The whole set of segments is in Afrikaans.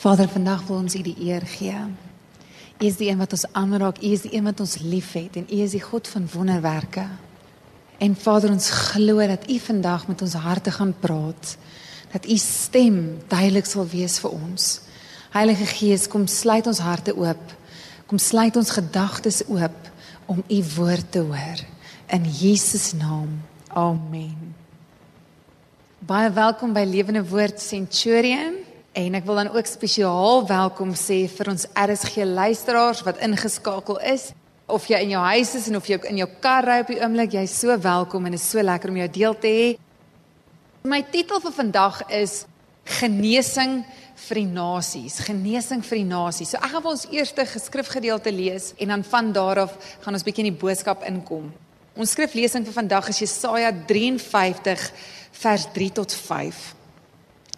Vader, vandag wil ons U die eer gee. U is die een wat ons aanraak, U is die een wat ons liefhet en U is die God van wonderwerke. En Vader, ons glo dat U vandag met ons harte gaan praat. Dat U stem duidelik sal wees vir ons. Heilige Gees, kom sluit ons harte oop. Kom sluit ons gedagtes oop om U woord te hoor in Jesus naam. Amen. Baie welkom by Lewende Woord Centurion. En ek wil dan ook spesiaal welkom sê vir ons RSG luisteraars wat ingeskakel is. Of jy in jou huis is en of jy in jou kar ry op die oomblik, jy's so welkom en dit is so lekker om jou deel te hê. My titel vir vandag is Genesing vir die nasies, genesing vir die nasies. So ek gaan vir ons eerste geskrifgedeelte lees en dan van daar af gaan ons bietjie in die boodskap inkom. Ons skriflesing vir vandag is Jesaja 53 vers 3 tot 5.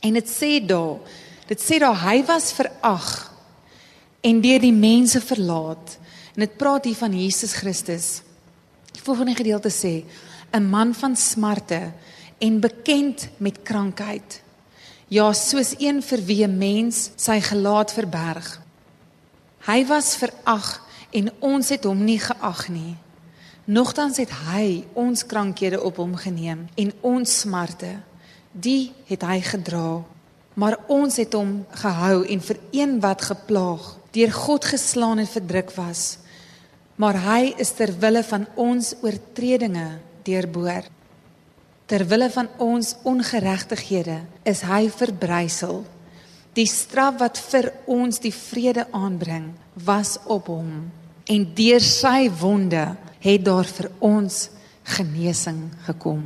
En dit sê daar, dit sê daar hy was verag en deur die mense verlaat. En dit praat hier van Jesus Christus. Die volgende gedeelte sê 'n man van smarte en bekend met krankheid. Ja, soos een vir wie 'n mens sy gelaat verberg. Hy was verag en ons het hom nie geag nie. Nogtans het hy ons krankhede op hom geneem en ons smarte die het hy gedra. Maar ons het hom gehou en vir een wat geplaag, deur God geslaan en verdruk was. Maar hy is ter wille van ons oortredinge deurboor. Ter wille van ons ongeregtighede is hy verbrysel. Die straf wat vir ons die vrede aanbring, was op hom en deur sy wonde het daar vir ons genesing gekom.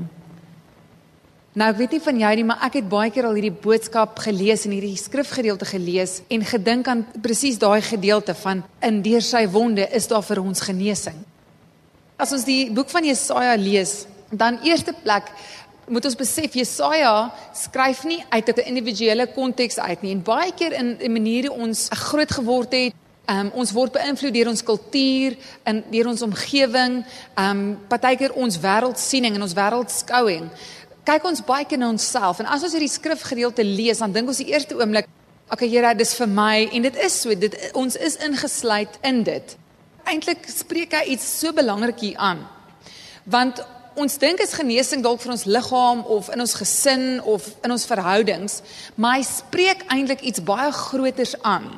Nou ek weet nie van jou nie, maar ek het baie keer al hierdie boodskap gelees en hierdie skrifgedeelte gelees en gedink aan presies daai gedeelte van in deur sy wonde is daar vir ons genesing. As ons die boek van Jesaja lees, dan eerste plek moet ons besef Jesaja skryf nie uit 'n individuele konteks uit nie en baie keer in 'n manier hoe ons groot geword het Um, ons word beïnvloed deur ons kultuur en deur ons omgewing, um partykeer ons wêreldsiening en ons wêreldskouing. Kyk ons baie keer na onsself en as ons hierdie skrifgedeelte lees, dan dink ons die eerste oomblik, okay Here, dis vir my en dit is so, dit ons is ingesluit in dit. Eintlik spreek hy iets so belangrik hier aan. Want ons dink is genesing dalk vir ons liggaam of in ons gesin of in ons verhoudings, maar hy spreek eintlik iets baie groters aan.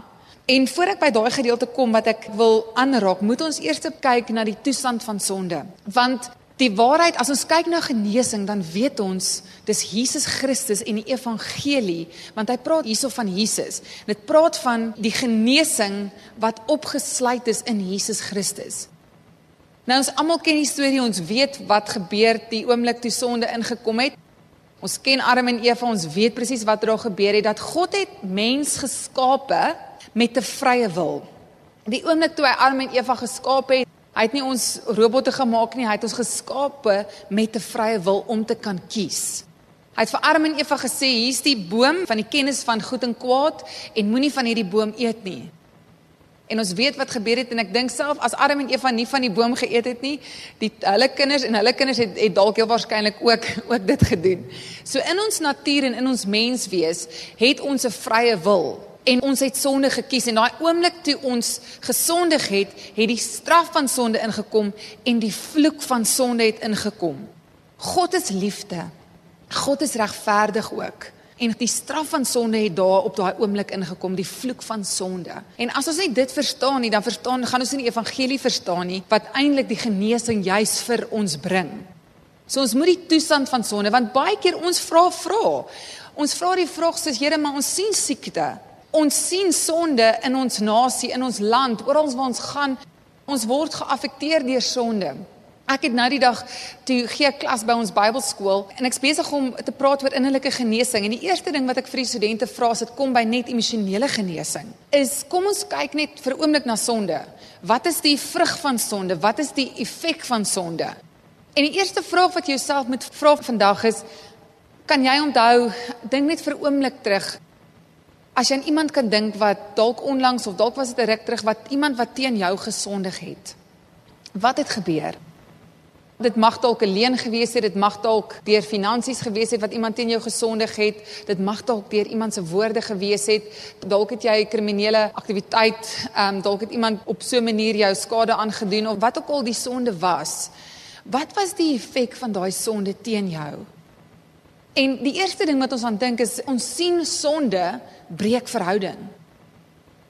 En voor ek by daai gedeelte kom wat ek wil aanraak, moet ons eers kyk na die toestand van sonde. Want die waarheid, as ons kyk na genesing, dan weet ons dis Jesus Christus en die evangelie, want hy praat hierso van Jesus. Dit praat van die genesing wat opgesluit is in Jesus Christus. Nou ons almal ken die storie, ons weet wat gebeur die oomblik toe sonde ingekom het. Ons ken Adam en Eva, ons weet presies wat daar gebeur het dat God het mens geskape met 'n vrye wil. Die oomblik toe hy Adam en Eva geskaap het, hy het nie ons robotte gemaak nie, hy het ons geskape met 'n vrye wil om te kan kies. Hy het vir Adam en Eva gesê, hier's die boom van die kennis van goed en kwaad en moenie van hierdie boom eet nie. En ons weet wat gebeur het en ek dink self as Adam en Eva nie van die boom geëet het nie, die hulle kinders en hulle kinders het, het dalk heel waarskynlik ook ook dit gedoen. So in ons natuur en in ons menswees het ons 'n vrye wil en ons het sonde gekies en daai oomblik toe ons gesondig het, het die straf van sonde ingekom en die vloek van sonde het ingekom. God is liefde. God is regverdig ook. En die straf van sonde het daar op daai oomblik ingekom, die vloek van sonde. En as ons net dit verstaan nie, dan verstaan gaan ons nie die evangelie verstaan nie wat eintlik die genesing juis vir ons bring. So ons moet die toestand van sonde want baie keer ons vra vra. Ons vra die vraag soos Here, maar ons sien siekte. Ons sien sonde in ons nasie, in ons land, oral waar ons gaan, ons word geaffekteer deur sonde. Ek het nou die dag toe gee klas by ons Bybelskool en ek's besig om te praat oor innerlike genesing en die eerste ding wat ek vir die studente vra as dit kom by net emosionele genesing is kom ons kyk net vir 'n oomblik na sonde. Wat is die vrug van sonde? Wat is die effek van sonde? En die eerste vraag wat jy jouself moet vra vandag is kan jy onthou dink net vir 'n oomblik terug As jy aan iemand kan dink wat dalk onlangs of dalk was dit 'n ruk terug wat iemand wat teen jou gesondig het. Wat het gebeur? Dit mag dalk 'n leen gewees het, dit mag dalk deur finansies gewees het wat iemand teen jou gesondig het, dit mag dalk deur iemand se woorde gewees het. Dalk het jy 'n kriminele aktiwiteit, ehm um, dalk het iemand op so 'n manier jou skade aangedoen of wat ook al die sonde was. Wat was die effek van daai sonde teen jou? En die eerste ding wat ons aan dink is ons sien sonde breek verhouding.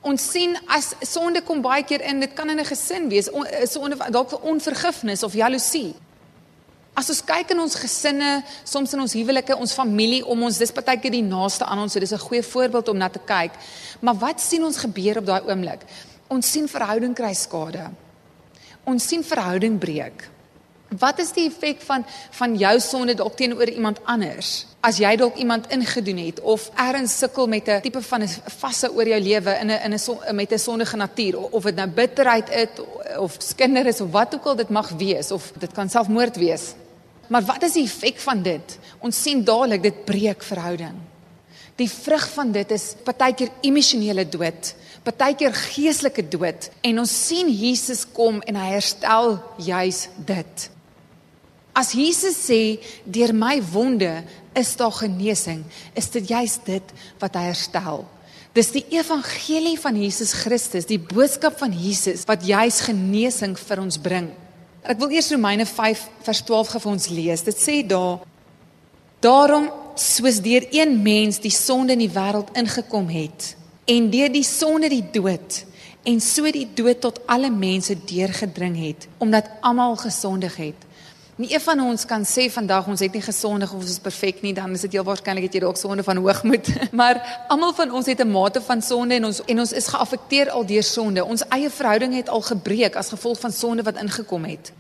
Ons sien as sonde kom baie keer in, dit kan in 'n gesin wees, sonde dalk vir onvergifnis of jaloesie. As ons kyk in ons gesinne, soms in ons huwelike, ons familie om ons, dis partykeer die naaste aan ons, so dis 'n goeie voorbeeld om na te kyk. Maar wat sien ons gebeur op daai oomblik? Ons sien verhouding kry skade. Ons sien verhouding breek. Wat is die effek van van jou sonde dalk teenoor iemand anders? As jy dalk iemand ingedoen het of ergens sukkel met 'n tipe van 'n vasse oor jou lewe in 'n in 'n met 'n sondige natuur of dit nou bitterheid is of skinder is of wat ook al dit mag wees of dit kan selfmoord wees. Maar wat is die effek van dit? Ons sien dadelik dit breek verhouding. Die vrug van dit is partykeer emosionele dood, partykeer geestelike dood en ons sien Jesus kom en hy herstel juis dit. As Jesus sê deur my wonde is daar genesing, is dit juist dit wat hy herstel. Dis die evangelie van Jesus Christus, die boodskap van Jesus wat juist genesing vir ons bring. Ek wil eers Romeine 5 vers 12 gou vir ons lees. Dit sê daar: Daarom soos deur een mens die sonde in die wêreld ingekom het en deur die sonde die dood en so die dood tot alle mense deurgedring het omdat almal gesondig het. Nie een van ons kan sê vandag ons het nie gesondig of ons is perfek nie, dan is dit heel waarskynlik dat jy dalk sonde van hoogmoed. Maar almal van ons het 'n mate van sonde en ons en ons is geaffekteer al deur sonde. Ons eie verhouding het al gebreek as gevolg van sonde wat ingekom het.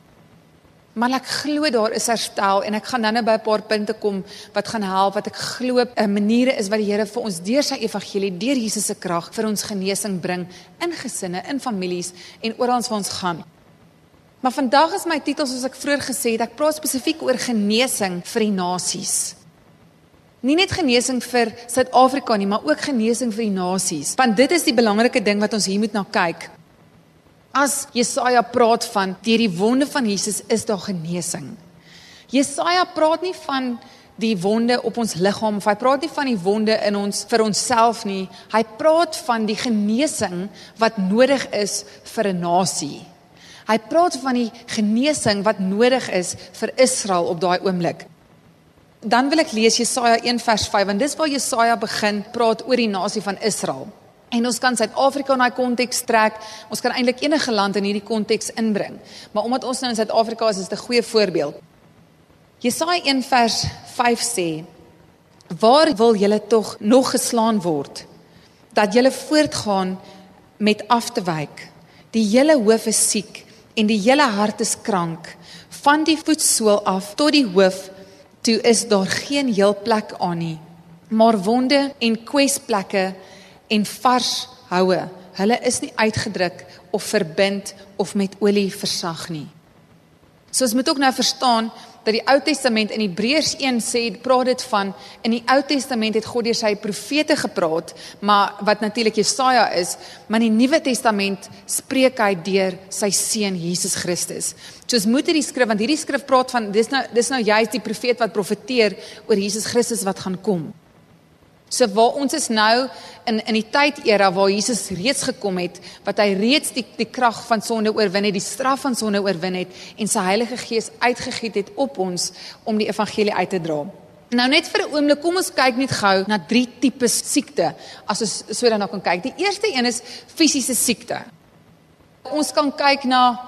Maar ek glo daar is herstel en ek gaan nou by 'n paar punte kom wat gaan help wat ek glo 'n maniere is wat die Here vir ons deur sy evangelie, deur Jesus se krag vir ons genesing bring in gesinne, in families en oral waar ons gaan. Maar vandag is my titel soos ek vroeër gesê het, ek praat spesifiek oor genesing vir die nasies. Nie net genesing vir Suid-Afrika nie, maar ook genesing vir die nasies. Want dit is die belangrike ding wat ons hier moet na kyk. As Jesaja praat van deur die wonde van Jesus is daar genesing. Jesaja praat nie van die wonde op ons liggaam of hy praat nie van die wonde in ons vir onsself nie. Hy praat van die genesing wat nodig is vir 'n nasie. Hy praat van die genesing wat nodig is vir Israel op daai oomblik. Dan wil ek lees Jesaja 1 vers 5 want dis waar Jesaja begin praat oor die nasie van Israel. En ons kan Suid-Afrika in daai konteks trek. Ons kan eintlik enige land in hierdie konteks inbring. Maar omdat ons nou in Suid-Afrika is, is dit 'n goeie voorbeeld. Jesaja 1 vers 5 sê: "Waar wil julle tog nog geslaan word dat julle voortgaan met af te wyk? Die hele hoof is siek en die hele hart is krank. Van die voetsool af tot die hoof toe is daar geen heel plek aan nie. Maar wonde en kwesplekke en vars houe hulle is nie uitgedruk of verbind of met olie versag nie. So ons moet ook nou verstaan dat die Ou Testament in Hebreërs 1 sê praat dit van in die Ou Testament het God deur sy profete gepraat, maar wat natuurlik Jesaja is, maar in die Nuwe Testament spreek hy deur sy seun Jesus Christus. So ons moet hierdie skrif want hierdie skrif praat van dis nou dis nou juist die profeet wat profeteer oor Jesus Christus wat gaan kom. So waar ons is nou in in die tyd era waar Jesus reeds gekom het, wat hy reeds die die krag van sonde oorwin het, die straf van sonde oorwin het en sy Heilige Gees uitgegiet het op ons om die evangelie uit te dra. Nou net vir 'n oomblik, kom ons kyk net gou na drie tipes siekte as ons so nou kan kyk. Die eerste een is fisiese siekte. Ons kan kyk na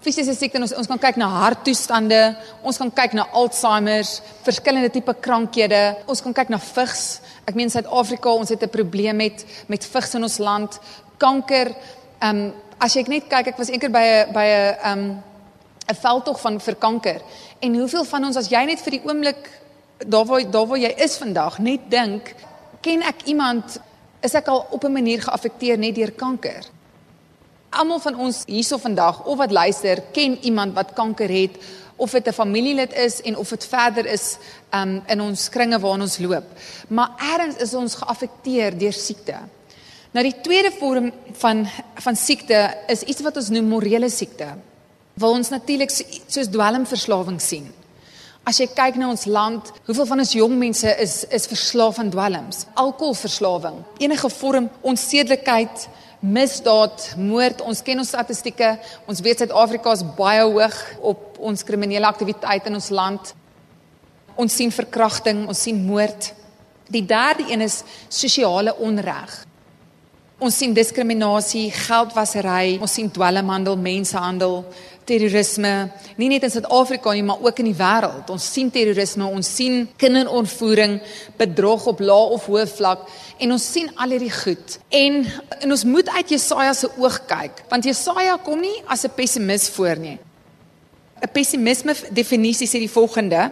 fisiese siekte ons ons kan kyk na harttoestande, ons kan kyk na Alzheimer's, verskillende tipe krankhede, ons kan kyk na vigs, Ek meen Suid-Afrika, ons het 'n probleem met met vigs in ons land, kanker. Ehm um, as jy net kyk, ek was eendag by 'n by 'n ehm um, 'n veldtog van vir kanker. En hoeveel van ons as jy net vir die oomblik daar waar daar waar jy is vandag net dink, ken ek iemand is ek al op 'n manier geaffekteer net deur kanker? Almal van ons hierso vandag of wat luister, ken iemand wat kanker het of dit 'n familielid is en of dit verder is um, in ons kringe waarin ons loop. Maar ergens is ons geaffekteer deur siekte. Nou die tweede vorm van van siekte is iets wat ons noem morele siekte. wil ons natuurlik so, soos dwelmverslawing sien. As jy kyk na ons land, hoeveel van ons jong mense is is verslaaf aan dwelms? Alkoholverslawing, enige vorm onsedelikheid, misdaad, moord. Ons ken ons statistieke. Ons weet Suid-Afrika is baie hoog op ons kriminele aktiwiteit in ons land. Ons sien verkrachting, ons sien moord. Die derde een is sosiale onreg. Ons sien diskriminasie, geldwasery, ons sien dwelmhandel, mensenhandel, terrorisme, nie net in Suid-Afrika nie, maar ook in die wêreld. Ons sien terrorisme, ons sien kinderontvoering, bedrog op lae of hoë vlak en ons sien al hierdie goed. En, en ons moet uit Jesaja se oog kyk, want Jesaja kom nie as 'n pessimis voor nie. 'n Pessimisme definisie sê die volgende: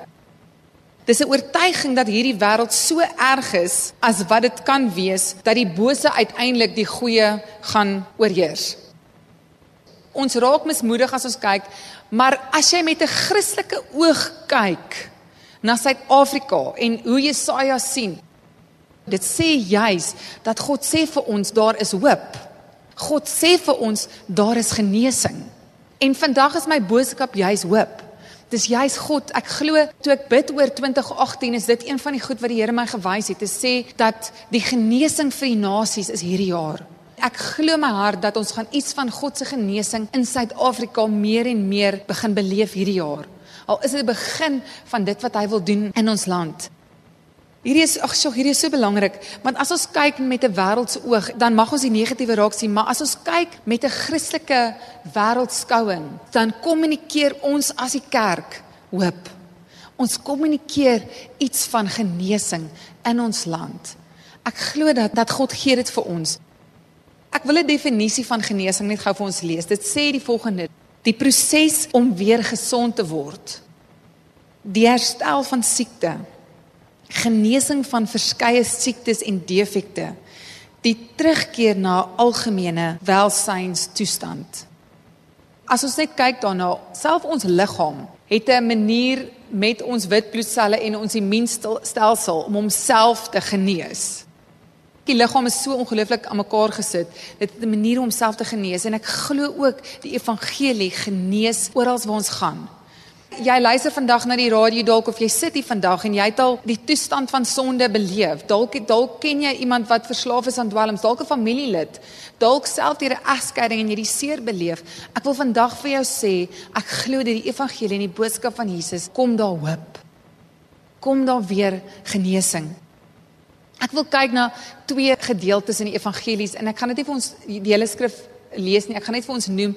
Dis 'n oortuiging dat hierdie wêreld so erg is as wat dit kan wees dat die bose uiteindelik die goeie gaan oorheers. Ons raak mismoedig as ons kyk, maar as jy met 'n Christelike oog kyk na Suid-Afrika en hoe Jesaja sien, dit sê juis dat God sê vir ons daar is hoop. God sê vir ons daar is genesing. En vandag is my boodskap juis hoop. Dis juis God. Ek glo toe ek bid oor 2018 is dit een van die goed wat die Here my gewys het. Dit sê dat die genesing vir die nasies is hierdie jaar. Ek glo my hart dat ons gaan iets van God se genesing in Suid-Afrika meer en meer begin beleef hierdie jaar. Al is dit die begin van dit wat hy wil doen in ons land. Hierdie is ag, so hierdie is so belangrik, want as ons kyk met 'n wêreldse oog, dan mag ons die negatiewe raak sien, maar as ons kyk met 'n Christelike wêreldskouing, dan kommunikeer ons as die kerk hoop. Ons kommunikeer iets van genesing in ons land. Ek glo dat dat God gee dit vir ons. Ek wil 'n definisie van genesing net gou vir ons lees. Dit sê die volgende: Die proses om weer gesond te word. Die herstel van siekte genesing van verskeie siektes en defekte, die terugkeer na algemene welsynstoestand. As ons net kyk daarna, self ons liggaam het 'n manier met ons wit bloedselle en ons immuunstelsel om homself te genees. Die liggaam is so ongelooflik aan mekaar gesit. Dit het 'n manier om homself te genees en ek glo ook die evangelie genees oral waar ons gaan jy luister vandag na die radio dalk of jy sit hier vandag en jy het al die toestand van sonde beleef. Dalk dalk ken jy iemand wat verslaaf is aan dwelms, dalk 'n familielid. Dalk self deur 'n egskeiding en jy die seer beleef. Ek wil vandag vir jou sê, ek glo dat die evangelie en die boodskap van Jesus kom daar hoop. Kom daar weer genesing. Ek wil kyk na twee gedeeltes in die evangelies en ek gaan dit nie vir ons die hele skrif lees nie. Ek gaan net vir ons noem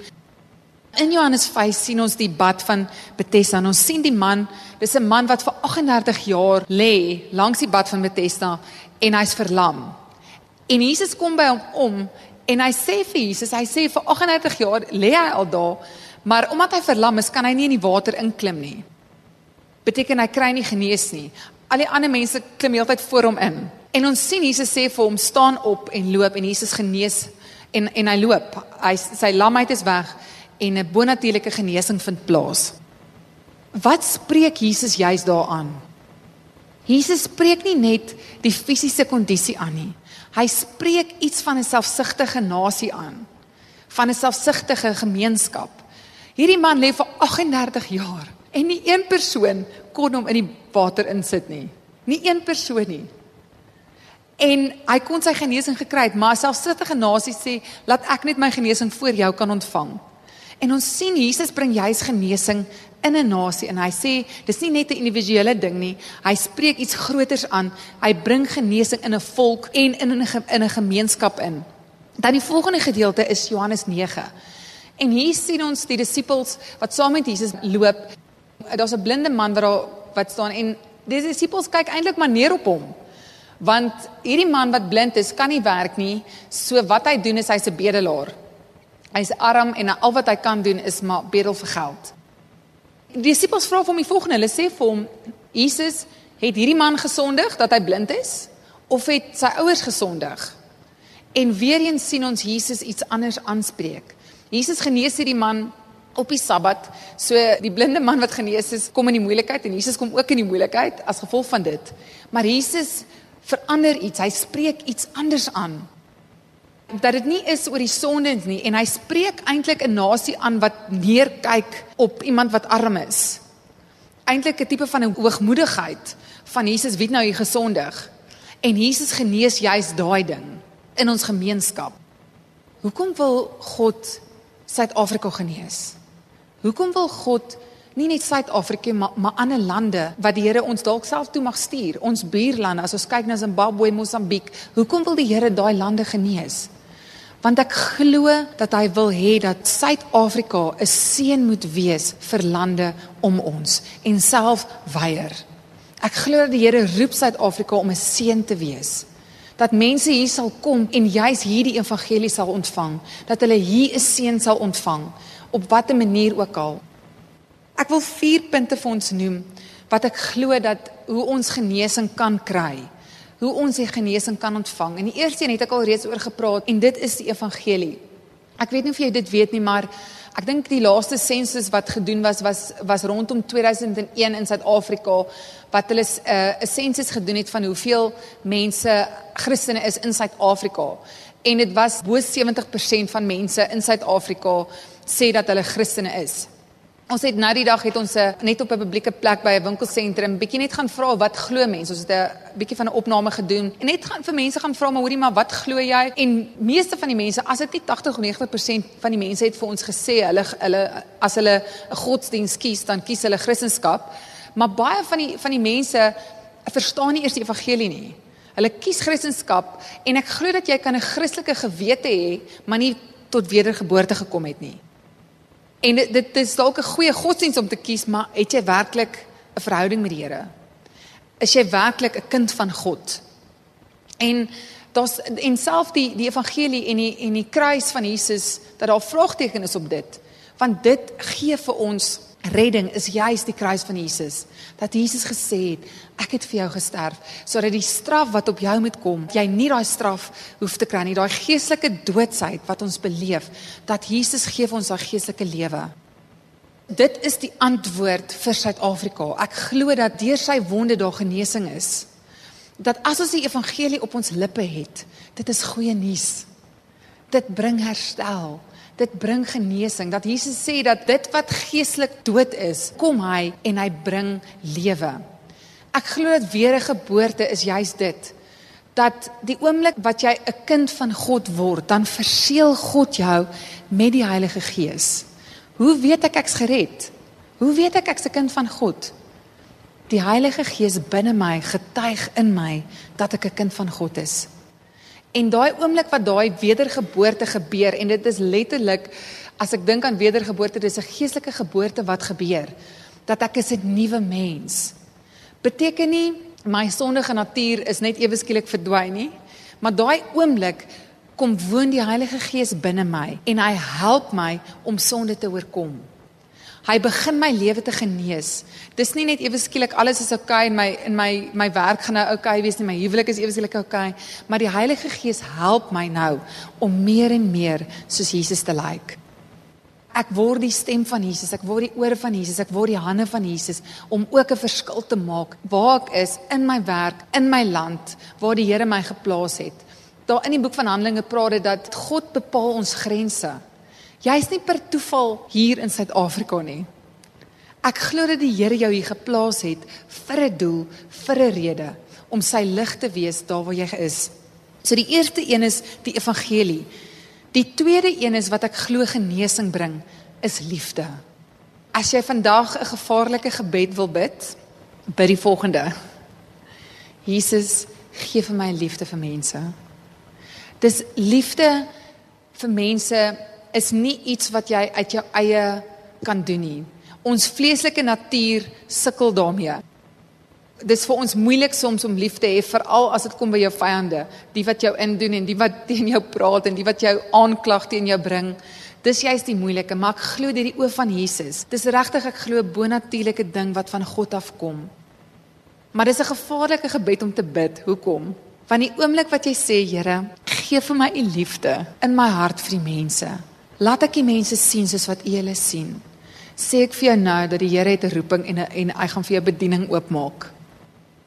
In Johannes 5 sien ons die bad van Bethesda. Ons sien die man, dis 'n man wat vir 38 jaar lê langs die bad van Bethesda en hy's verlam. En Jesus kom by hom om en hy sê vir Jesus, hy sê vir 38 jaar lê hy al daar, maar omdat hy verlam is, kan hy nie in die water inklim nie. Beteken hy kry nie genees nie. Al die ander mense klim heeltyd voor hom in. En ons sien Jesus sê vir hom staan op en loop en Jesus genees en en hy loop. Hy sy lamheid is weg en 'n bonatuurlike genesing vind plaas. Wat spreek Jesus juis daaraan? Jesus spreek nie net die fisiese kondisie aan nie. Hy spreek iets van 'n selfsugtige nasie aan, van 'n selfsugtige gemeenskap. Hierdie man lê vir 38 jaar en nie een persoon kon hom in die water insit nie. Nie een persoon nie. En hy kon sy genesing gekry het, maar selfsugtige nasie sê, "Laat ek net my genesing voor jou kan ontvang." En ons sien Jesus bring juis genesing in 'n nasie en hy sê dis nie net 'n individuele ding nie. Hy spreek iets groters aan. Hy bring genesing in 'n volk en in 'n in 'n gemeenskap in. Dan die volgende gedeelte is Johannes 9. En hier sien ons die disippels wat saam met Jesus loop. Daar's 'n blinde man wat daar wat staan en die disippels kyk eintlik maar neer op hom. Want hierdie man wat blind is, kan nie werk nie. So wat hy doen is hy's 'n bedelaar. Hy's arm en al wat hy kan doen is maar bedel vir geld. Die disippels vra hom die volgende, hulle sê vir hom: "Jesus, het hierdie man gesondig dat hy blind is of het sy ouers gesondig?" En weer eens sien ons Jesus iets anders aanspreek. Jesus genees hierdie man op die Sabbat. So die blinde man wat genees is, kom in die moeilikheid en Jesus kom ook in die moeilikheid as gevolg van dit. Maar Jesus verander iets. Hy spreek iets anders aan. dat dit nie is oor die sondes nie en hy spreek eintlik 'n nasie aan wat neerkyk op iemand wat arm is. Eintlik 'n tipe van 'n hoogmoedigheid van Jesus wie nou hier gesondig. En Jesus genees juis daai ding in ons gemeenskap. Hoekom wil God Suid-Afrika genees? Hoekom wil God nie net Suid-Afrika maar maar ander lande wat die Here ons dalk self toe mag stuur, ons buurlande as ons kyk na Zimbabwe, Mosambiek, hoekom wil die Here daai lande genees? want ek glo dat hy wil hê dat Suid-Afrika 'n seën moet wees vir lande om ons en self weier. Ek glo dat die Here roep Suid-Afrika om 'n seën te wees. Dat mense hier sal kom en juis hierdie evangelie sal ontvang, dat hulle hier 'n seën sal ontvang op watter manier ook al. Ek wil 4 punte vir ons noem wat ek glo dat hoe ons genesing kan kry hoe ons die genesing kan ontvang. En die eerste een het ek al reeds oor gepraat en dit is die evangelie. Ek weet nie of jy dit weet nie, maar ek dink die laaste sensus wat gedoen was was was rondom 2001 in Suid-Afrika wat hulle 'n uh, sensus gedoen het van hoeveel mense Christene is in Suid-Afrika. En dit was bo 70% van mense in Suid-Afrika sê dat hulle Christene is. Ons het nou die dag het ons eh, net op 'n publieke plek by 'n winkelsentrum bietjie net gaan vra wat glo mense. Ons het 'n bietjie van 'n opname gedoen en net gaan vir mense gaan vra maar hoorie maar wat glo jy? En meeste van die mense, as dit nie 80 of 90% van die mense het vir ons gesê hulle hulle as hulle 'n godsdiens kies, dan kies hulle Christendom. Maar baie van die van die mense verstaan nie eers die evangelie nie. Hulle kies Christendom en ek glo dat jy kan 'n Christelike gewete hê, maar nie tot wedergeboorte gekom het nie. En dit dit is dalk 'n goeie godsdiens om te kies, maar het jy werklik 'n verhouding met die Here? Is jy werklik 'n kind van God? En daar's en self die die evangelie en die en die kruis van Jesus dat daar vraagtekens is op dit. Want dit gee vir ons redding is juis die kruis van Jesus. Dat Jesus gesê het, ek het vir jou gesterf sodat die straf wat op jou moet kom, jy nie daai straf hoef te kry nie, daai geestelike doodsheid wat ons beleef, dat Jesus gee vir ons daai geestelike lewe. Dit is die antwoord vir Suid-Afrika. Ek glo dat deur sy wonde daar genesing is. Dat as ons die evangelie op ons lippe het, dit is goeie nuus. Dit bring herstel dit bring genesing. Dat Jesus sê dat dit wat geestelik dood is, kom hy en hy bring lewe. Ek glo dat wedergeboorte is juis dit. Dat die oomblik wat jy 'n kind van God word, dan verseël God jou met die Heilige Gees. Hoe weet ek ek's gered? Hoe weet ek ek's 'n kind van God? Die Heilige Gees binne my getuig in my dat ek 'n kind van God is. En daai oomblik wat daai wedergeboorte gebeur en dit is letterlik as ek dink aan wedergeboorte dis 'n geestelike geboorte wat gebeur dat ek is 'n nuwe mens. Beteken nie my sondige natuur is net ewe skielik verdwyn nie, maar daai oomblik kom woon die Heilige Gees binne my en hy help my om sonde te oorkom. Hy begin my lewe te genees. Dis nie net ewe skielik alles is oukei okay, in my in my my werk gaan nou oukei okay wees nie, my huwelik is ewe skielik oukei, okay, maar die Heilige Gees help my nou om meer en meer soos Jesus te lyk. Like. Ek word die stem van Jesus, ek word die ore van Jesus, ek word die hande van Jesus om ook 'n verskil te maak waar ek is in my werk, in my land waar die Here my geplaas het. Daar in die boek van Handelinge praat dit dat God bepaal ons grense. Jy's nie per toeval hier in Suid-Afrika nie. Ek glo dat die Here jou hier geplaas het vir 'n doel, vir 'n rede om sy lig te wees daar waar jy is. So die eerste een is die evangelie. Die tweede een is wat ek glo genesing bring, is liefde. As jy vandag 'n gevaarlike gebed wil bid, bid die volgende. Jesus, gee vir my liefde vir mense. Dis liefde vir mense is nie iets wat jy uit jou eie kan doen nie. Ons vleeslike natuur sukkel daarmee. Dis vir ons moeilik soms om lief te hê, veral as dit kom by jou vyande, die wat jou indoen en die wat teen jou praat en die wat jou aanklag teen jou bring. Dis juist die moeilike, maar ek glo deur die oë van Jesus. Dis regtig ek glo bonatuurlike ding wat van God afkom. Maar dis 'n gevaarlike gebed om te bid. Hoekom? Want die oomblik wat jy sê, Here, gee vir my u liefde in my hart vir die mense. Laat ek die mense sien soos wat U hulle sien. Sê ek vir jou nou dat die Here het 'n roeping en en hy gaan vir jou bediening oopmaak.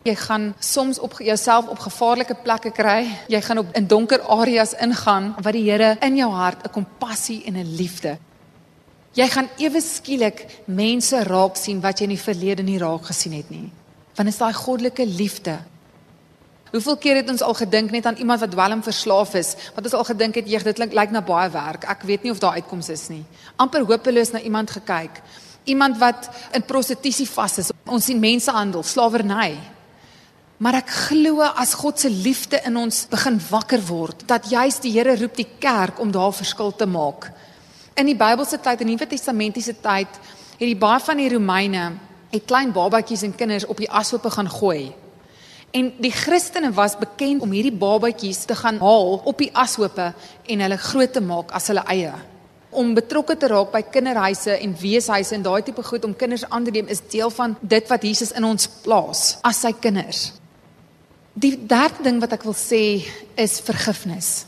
Jy gaan soms op jouself op gevaarlike plekke kry. Jy gaan op in donker areas ingaan wat die Here in jou hart 'n kompassie en 'n liefde. Jy gaan ewe skielik mense raak sien wat jy in die verlede nie raak gesien het nie. Want dit is daai goddelike liefde Hoeveel keer het ons al gedink net aan iemand wat dwelm verslaaf is? Wat ons al gedink het, "Jeg, dit klink lyk na baie werk. Ek weet nie of daar uitkomste is nie." amper hopeloos na iemand gekyk. Iemand wat in prostitusie vas is. Ons sien mensehandel, slawerny. Maar ek glo as God se liefde in ons begin wakker word, dat juis die Here roep die kerk om daar verskil te maak. In die Bybelse tyd en Nuwe Testamentiese tyd het die baie van die Romeine het klein babatjies en kinders op die ashope gaan gooi En die Christene was bekend om hierdie babatjies te gaan haal op die ashope en hulle groot te maak as hulle eie. Om betrokke te raak by kinderhuise en weeshuise en daai tipe goed om kinders aan te neem is deel van dit wat Jesus in ons plaas as sy kinders. Die derde ding wat ek wil sê is vergifnis.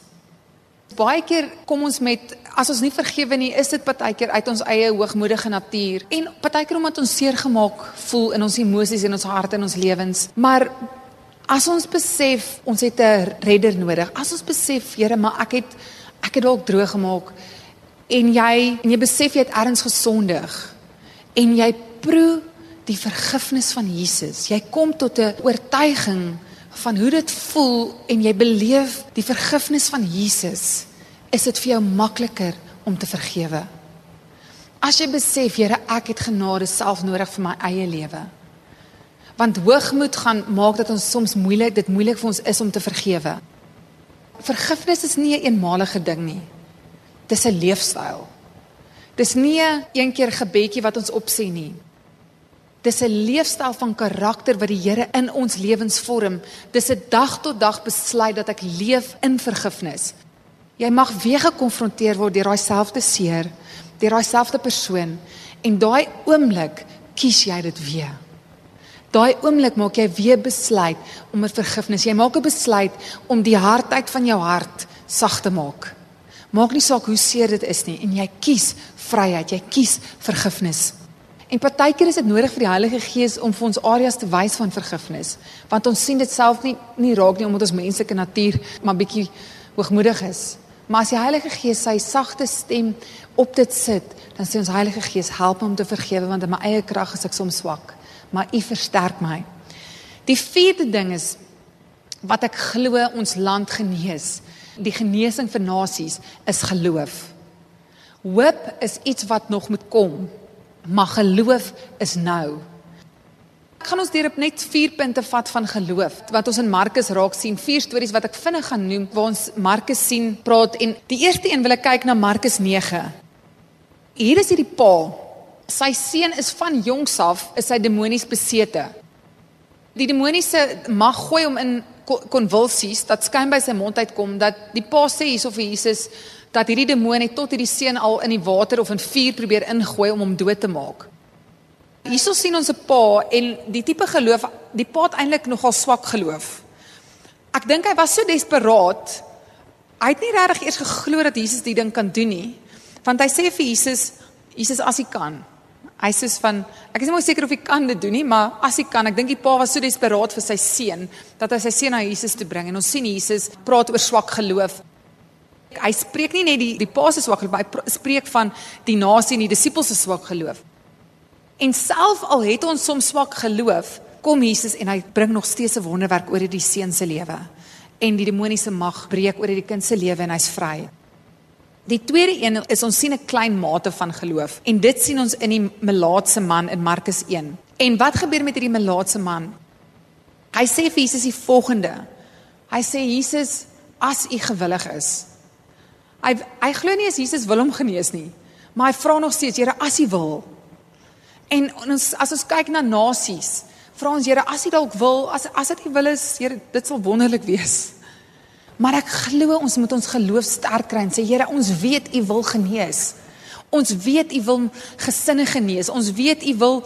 Baie keer kom ons met as ons nie vergewe nie, is dit partykeer uit ons eie hoogmoedige natuur en partykeer omdat ons seer gemaak voel in ons emosies en ons harte en ons lewens. Maar As ons besef ons het 'n redder nodig. As ons besef, Here, maar ek het ek het dalk droog gemaak en jy en jy besef jy het erns gesondig en jy proe die vergifnis van Jesus. Jy kom tot 'n oortuiging van hoe dit voel en jy beleef die vergifnis van Jesus. Is dit vir jou makliker om te vergewe? As jy besef, Here, ek het genade self nodig vir my eie lewe. Want hoogmoed gaan maak dat ons soms moeilik dit moeilik vir ons is om te vergewe. Vergifnis is nie 'n eenmalige ding nie. Dis 'n leefstyl. Dis nie 'n een keer gebedjie wat ons opsê nie. Dis 'n leefstyl van karakter wat die Here in ons lewens vorm. Dis 'n dag tot dag besluit dat ek leef in vergifnis. Jy mag weer gekonfronteer word deur daai selfde seer, deur daai selfde persoon en daai oomblik kies jy dit weer. Daai oomblik maak jy weer besluit om 'n vergifnis. Jy maak 'n besluit om die hardheid van jou hart sag te maak. Maak nie saak hoe seer dit is nie en jy kies vryheid. Jy kies vergifnis. En partykeer is dit nodig vir die Heilige Gees om vir ons areas te wys van vergifnis, want ons sien dit self nie nie raak nie omdat ons menslike natuur maar bietjie hoogmoedig is. Maar as die Heilige Gees sy sagte stem op dit sit, dan sê ons Heilige Gees, help my om te vergewe want in my eie krag is ek soms swak maar U versterk my. Die vierde ding is wat ek glo ons land genees. Die genesing vir nasies is geloof. Hoop is iets wat nog moet kom, maar geloof is nou. Ek gaan ons deur op net 4 punte vat van geloof wat ons in Markus raak sien. Vier stories wat ek vinnig gaan noem waar ons Markus sien praat en die eerste een wil ek kyk na Markus 9. Hier is hierdie pa sy seun is van jongs af is hy demonies besete. Die demoniese mag gooi hom in konvulsies dat skyn by sy mond uitkom dat die pa sê hierso vir Jesus dat hierdie demoon het tot hierdie seun al in die water of in vuur probeer ingooi om hom dood te maak. Hierso sien ons 'n pa en die tipe geloof, die pa het eintlik nogal swak geloof. Ek dink hy was so desperaat. Hy het nie regtig eers geglo dat Jesus die ding kan doen nie. Want hy sê vir Jesus, Jesus as hy kan, Hy sê van ek is nie mooi seker of hy kan dit doen nie, maar as hy kan, ek dink die pa was so desperaat vir sy seun dat hy sy seun na Jesus toe bring en ons sien Jesus praat oor swak geloof. Hy spreek nie net die die pa se swak geloof, hy spreek van die nasie en die disippels se swak geloof. En self al het ons soms swak geloof, kom Jesus en hy bring nog steeds 'n wonderwerk oor die seun se lewe. En die demoniese mag breek oor die kind se lewe en hy's vry. Die tweede een is ons sien 'n klein mate van geloof en dit sien ons in die melaatse man in Markus 1. En wat gebeur met hierdie melaatse man? Hy sê vir Jesus die volgende. Hy sê Jesus, as u gewillig is. Hy hy glo nie as Jesus wil hom genees nie, maar hy vra nog steeds, Here, as u wil. En ons as ons kyk na nasies, vra ons Here, as u dalk wil, as as dit u wil is, Here, dit sal wonderlik wees. Maar ek glo ons moet ons geloof sterk kry en sê Here, ons weet U wil genees. Ons weet U wil gesinne genees. Ons weet U wil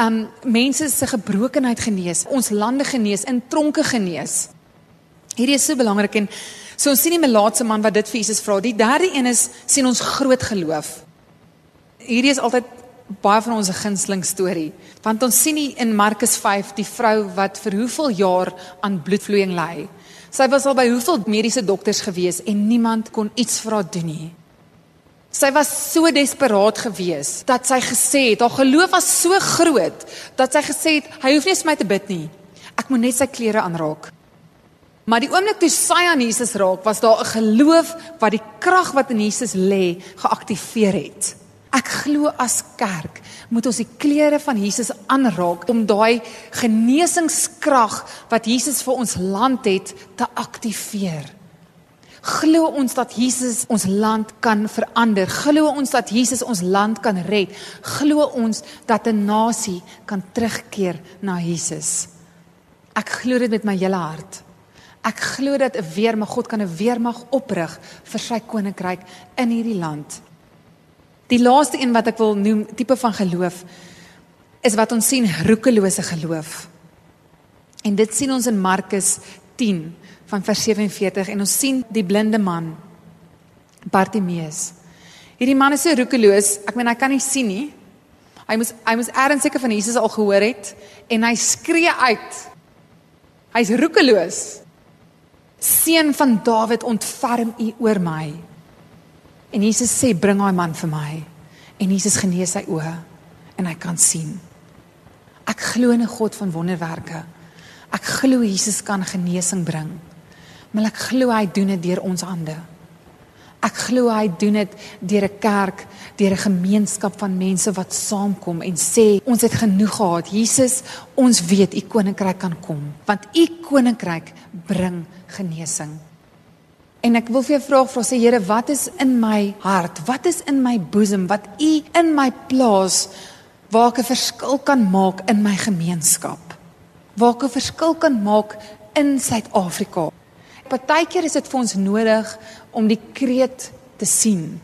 um mense se gebrokenheid genees, ons lande genees, in tronke genees. Hierdie is so belangrik en so ons sien die melaatse man wat dit vir Jesus vra. Die derde een is sien ons groot geloof. Hierdie is altyd baie van ons gunsteling storie. Want ons sien hier in Markus 5 die vrou wat vir hoeveel jaar aan bloedvloeiing ly. Sy was al by hoeveel mediese dokters gewees en niemand kon iets vir haar doen nie. Sy was so desperaat geweest dat sy gesê het, haar geloof was so groot dat sy gesê het, hy hoef nie eens my te bid nie. Ek moet net sy klere aanraak. Maar die oomblik toe sy aan Jesus raak, was daar 'n geloof wat die krag wat in Jesus lê geaktiveer het. Ek glo as kerk moet ons die klere van Jesus aanraak om daai genesingskrag wat Jesus vir ons land het te aktiveer. Glo ons dat Jesus ons land kan verander. Glo ons dat Jesus ons land kan red. Glo ons dat 'n nasie kan terugkeer na Jesus. Ek glo dit met my hele hart. Ek glo dat 'n weermag God kan 'n weermag oprig vir sy koninkryk in hierdie land. Die laaste een wat ek wil noem, tipe van geloof is wat ons sien roekelose geloof. En dit sien ons in Markus 10 van vers 47 en ons sien die blinde man Bartimeus. Hierdie man is so roekeloos, ek meen hy kan nie sien nie. Hy moes hy moes erns seker van Jesus al gehoor het en hy skree uit. Hy's roekeloos. Seun van Dawid, ontferm U oor my. En Jesus sê bring daai man vir my. En Jesus genees sy oë en hy kan sien. Ek glo in 'n God van wonderwerke. Ek glo Jesus kan genesing bring. Maar ek glo hy doen dit deur ons hande. Ek glo hy doen dit deur 'n kerk, deur 'n gemeenskap van mense wat saamkom en sê ons het genoeg gehad. Jesus, ons weet u koninkryk kan kom, want u koninkryk bring genesing. En ek wil vir jou vra, vra sê Here, wat is in my hart? Wat is in my boesem wat U in my plaas waar ek 'n verskil kan maak in my gemeenskap? Waar ek 'n verskil kan maak in Suid-Afrika? Partykeer is dit vir ons nodig om die kreet te sien.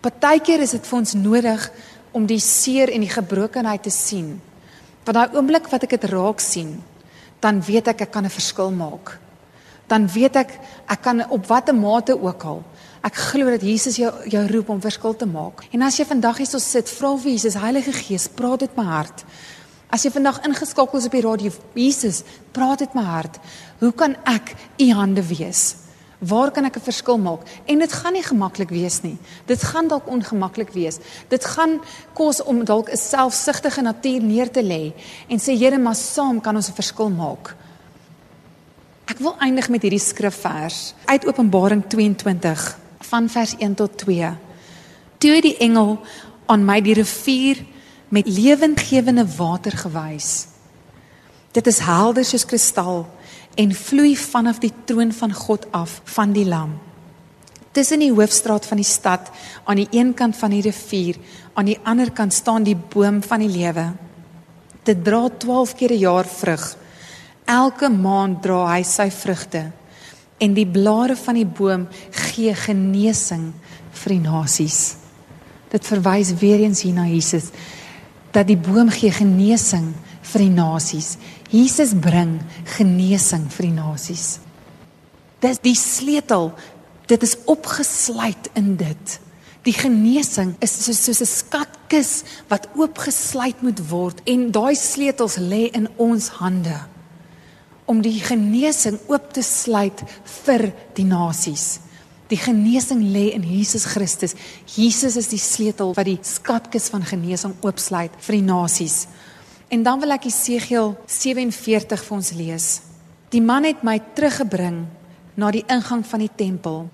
Partykeer is dit vir ons nodig om die seer en die gebrokenheid te sien. Want daai oomblik wat ek dit raak sien, dan weet ek ek kan 'n verskil maak dan weet ek ek kan op watter mate ook al ek glo dat Jesus jou jou roep om verskil te maak. En as jy vandag hier sit, vra vir Jesus, Heilige Gees, praat dit my hart. As jy vandag ingeskakel is op die radio, Jesus, praat dit my hart. Hoe kan ek u hande wees? Waar kan ek 'n verskil maak? En dit gaan nie gemaklik wees nie. Dit gaan dalk ongemaklik wees. Dit gaan kos om dalk 'n selfsugtige natuur neer te lê en sê Here, maar saam kan ons 'n verskil maak. Ek wil eindig met hierdie skrifvers uit Openbaring 22 van vers 1 tot 2. Toe die engel aan my die rivier met lewendgewende water gewys. Dit is helder soos kristal en vloei vanaf die troon van God af van die lam. Tussen die hoofstraat van die stad aan die een kant van die rivier, aan die ander kant staan die boom van die lewe. Dit dra 12 keer 'n jaar vrug Elke maand dra hy sy vrugte en die blare van die boom gee genesing vir die nasies. Dit verwys weer eens hier na Jesus dat die boom gee genesing vir die nasies. Jesus bring genesing vir die nasies. Dis die sleutel. Dit is opgesluit in dit. Die genesing is soos soos 'n skatkis wat oopgesluit moet word en daai sleutels lê in ons hande om die genesing oop te sluit vir die nasies. Die genesing lê in Jesus Christus. Jesus is die sleutel wat die skatkis van genesing oopsluit vir die nasies. En dan wil ek Jesegiel 47 vir ons lees. Die man het my teruggebring na die ingang van die tempel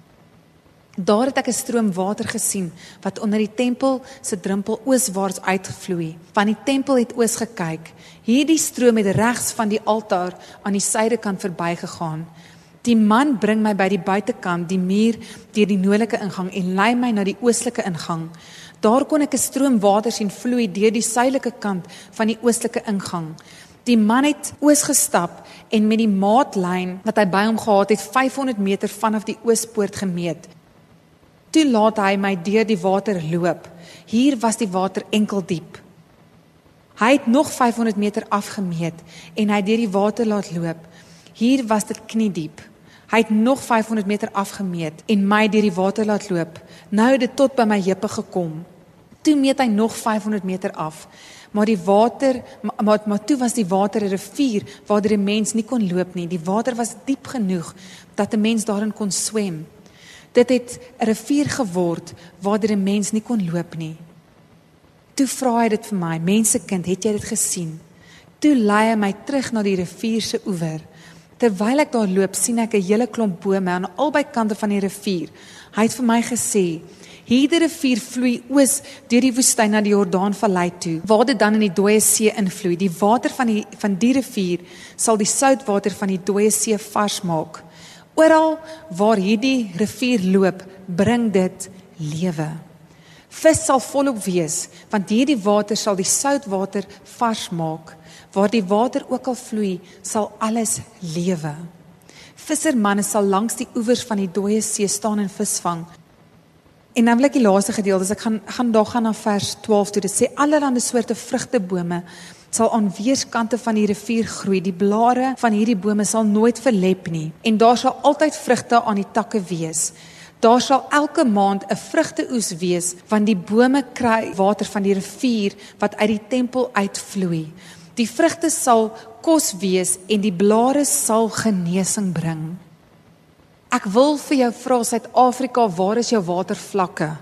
Daar het ek 'n stroom water gesien wat onder die tempel se drempel ooswaarts uitvloei. Van die tempel het oos gekyk. Hierdie stroom het regs van die altaar aan die suidekant verbygegaan. Die man bring my by die buitekant, die muur deur die noordelike ingang en lei my na die oostelike ingang. Daar kon ek 'n stroom water sien vloei deur die suidelike kant van die oostelike ingang. Die man het oos gestap en met die maatlyn wat hy by hom gehad het 500 meter vanaf die oospoort gemeet. Toe laat hy my deur die water loop. Hier was die water enkel diep. Hy het nog 500 meter afgemeet en hy deur die water laat loop. Hier was dit knie diep. Hy het nog 500 meter afgemeet en my deur die water laat loop. Nou het dit tot by my heupe gekom. Toe meet hy nog 500 meter af. Maar die water maar maar, toe was die water 'n rivier waar die mens nie kon loop nie. Die water was diep genoeg dat 'n mens daarin kon swem. Dit het 'n rivier geword waar die mens nie kon loop nie. Toe vra hy dit vir my, mensekind, het jy dit gesien? Toe lei hy my terug na die rivier se oewer. Terwyl ek daar loop, sien ek 'n hele klomp bome aan albei kante van die rivier. Hy het vir my gesê, Hierdie rivier vloei oos deur die woestyn na die Jordaanvallei toe, waar dit dan in die dooie see invloei. Die water van die van die rivier sal die soutwater van die dooie see vars maak. Oral waar hierdie rivier loop, bring dit lewe. Vis sal volop wees, want hierdie water sal die soutwater vars maak. Waar die water ook al vloei, sal alles lewe. Vissermanne sal langs die oewers van die dooie see staan en visvang. En dan wil ek die laaste gedeelte, ek gaan gaan daar gaan na vers 12 toe. Dit sê allerlei soorte vrugtebome sal aan weerskante van die rivier groei. Die blare van hierdie bome sal nooit verlep nie en daar sal altyd vrugte aan die takke wees. Daar sal elke maand 'n vrugteoes wees want die bome kry water van die rivier wat uit die tempel uitvloei. Die vrugte sal kos wees en die blare sal genesing bring. Ek wil vir jou vra Suid-Afrika, waar is jou watervlakke?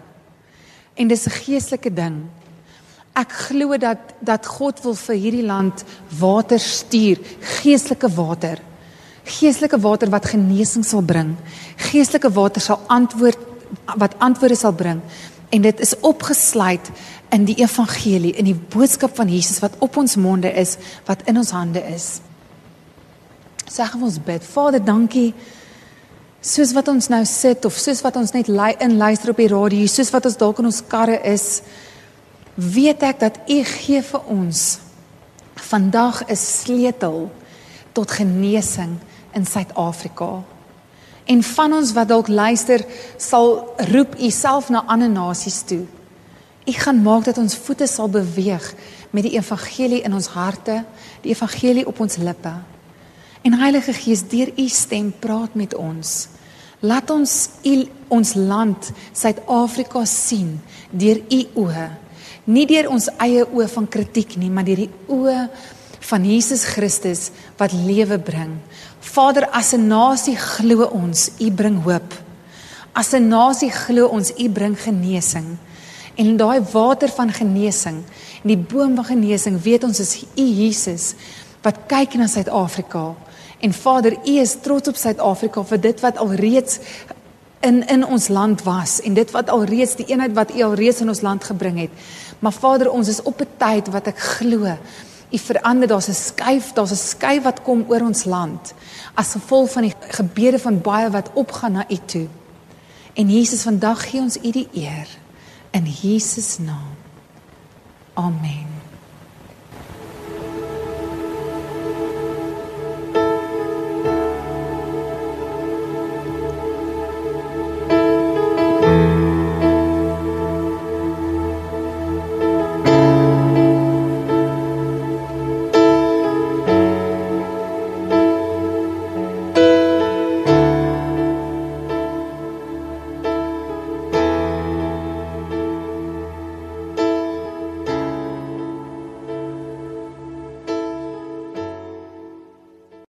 En dis 'n geestelike ding. Ek glo dat dat God wil vir hierdie land water stuur, geestelike water. Geestelike water wat genesing sal bring. Geestelike water sal antwoord wat antwoorde sal bring. En dit is opgesluit in die evangelie, in die boodskap van Jesus wat op ons monde is, wat in ons hande is. Sê ons bid. Vader, dankie soos wat ons nou sit of soos wat ons net lui in luister op die radio, soos wat ons dalk in ons karre is, weet ek dat U gee vir ons vandag 'n sleutel tot genesing in Suid-Afrika. En van ons wat dalk luister, sal roep U self na ander nasies toe. U gaan maak dat ons voete sal beweeg met die evangelie in ons harte, die evangelie op ons lippe. En Heilige Gees, deur u stem praat met ons. Laat ons u ons land Suid-Afrika sien deur u oë. Nie deur ons eie oë van kritiek nie, maar deur die oë van Jesus Christus wat lewe bring. Vader, as 'n nasie glo ons, u bring hoop. As 'n nasie glo ons, u bring genesing. En daai water van genesing, en die boom van genesing, weet ons is u Jesus wat kyk na Suid-Afrika En Vader, U is trots op Suid-Afrika vir dit wat alreeds in in ons land was en dit wat alreeds die eenheid wat U alreeds in ons land gebring het. Maar Vader, ons is op 'n tyd wat ek glo U verander, daar's 'n skuif, daar's 'n skuif wat kom oor ons land as gevolg van die gebede van baie wat opgaan na U toe. En Jesus, vandag gee ons U die eer in Jesus naam. Amen.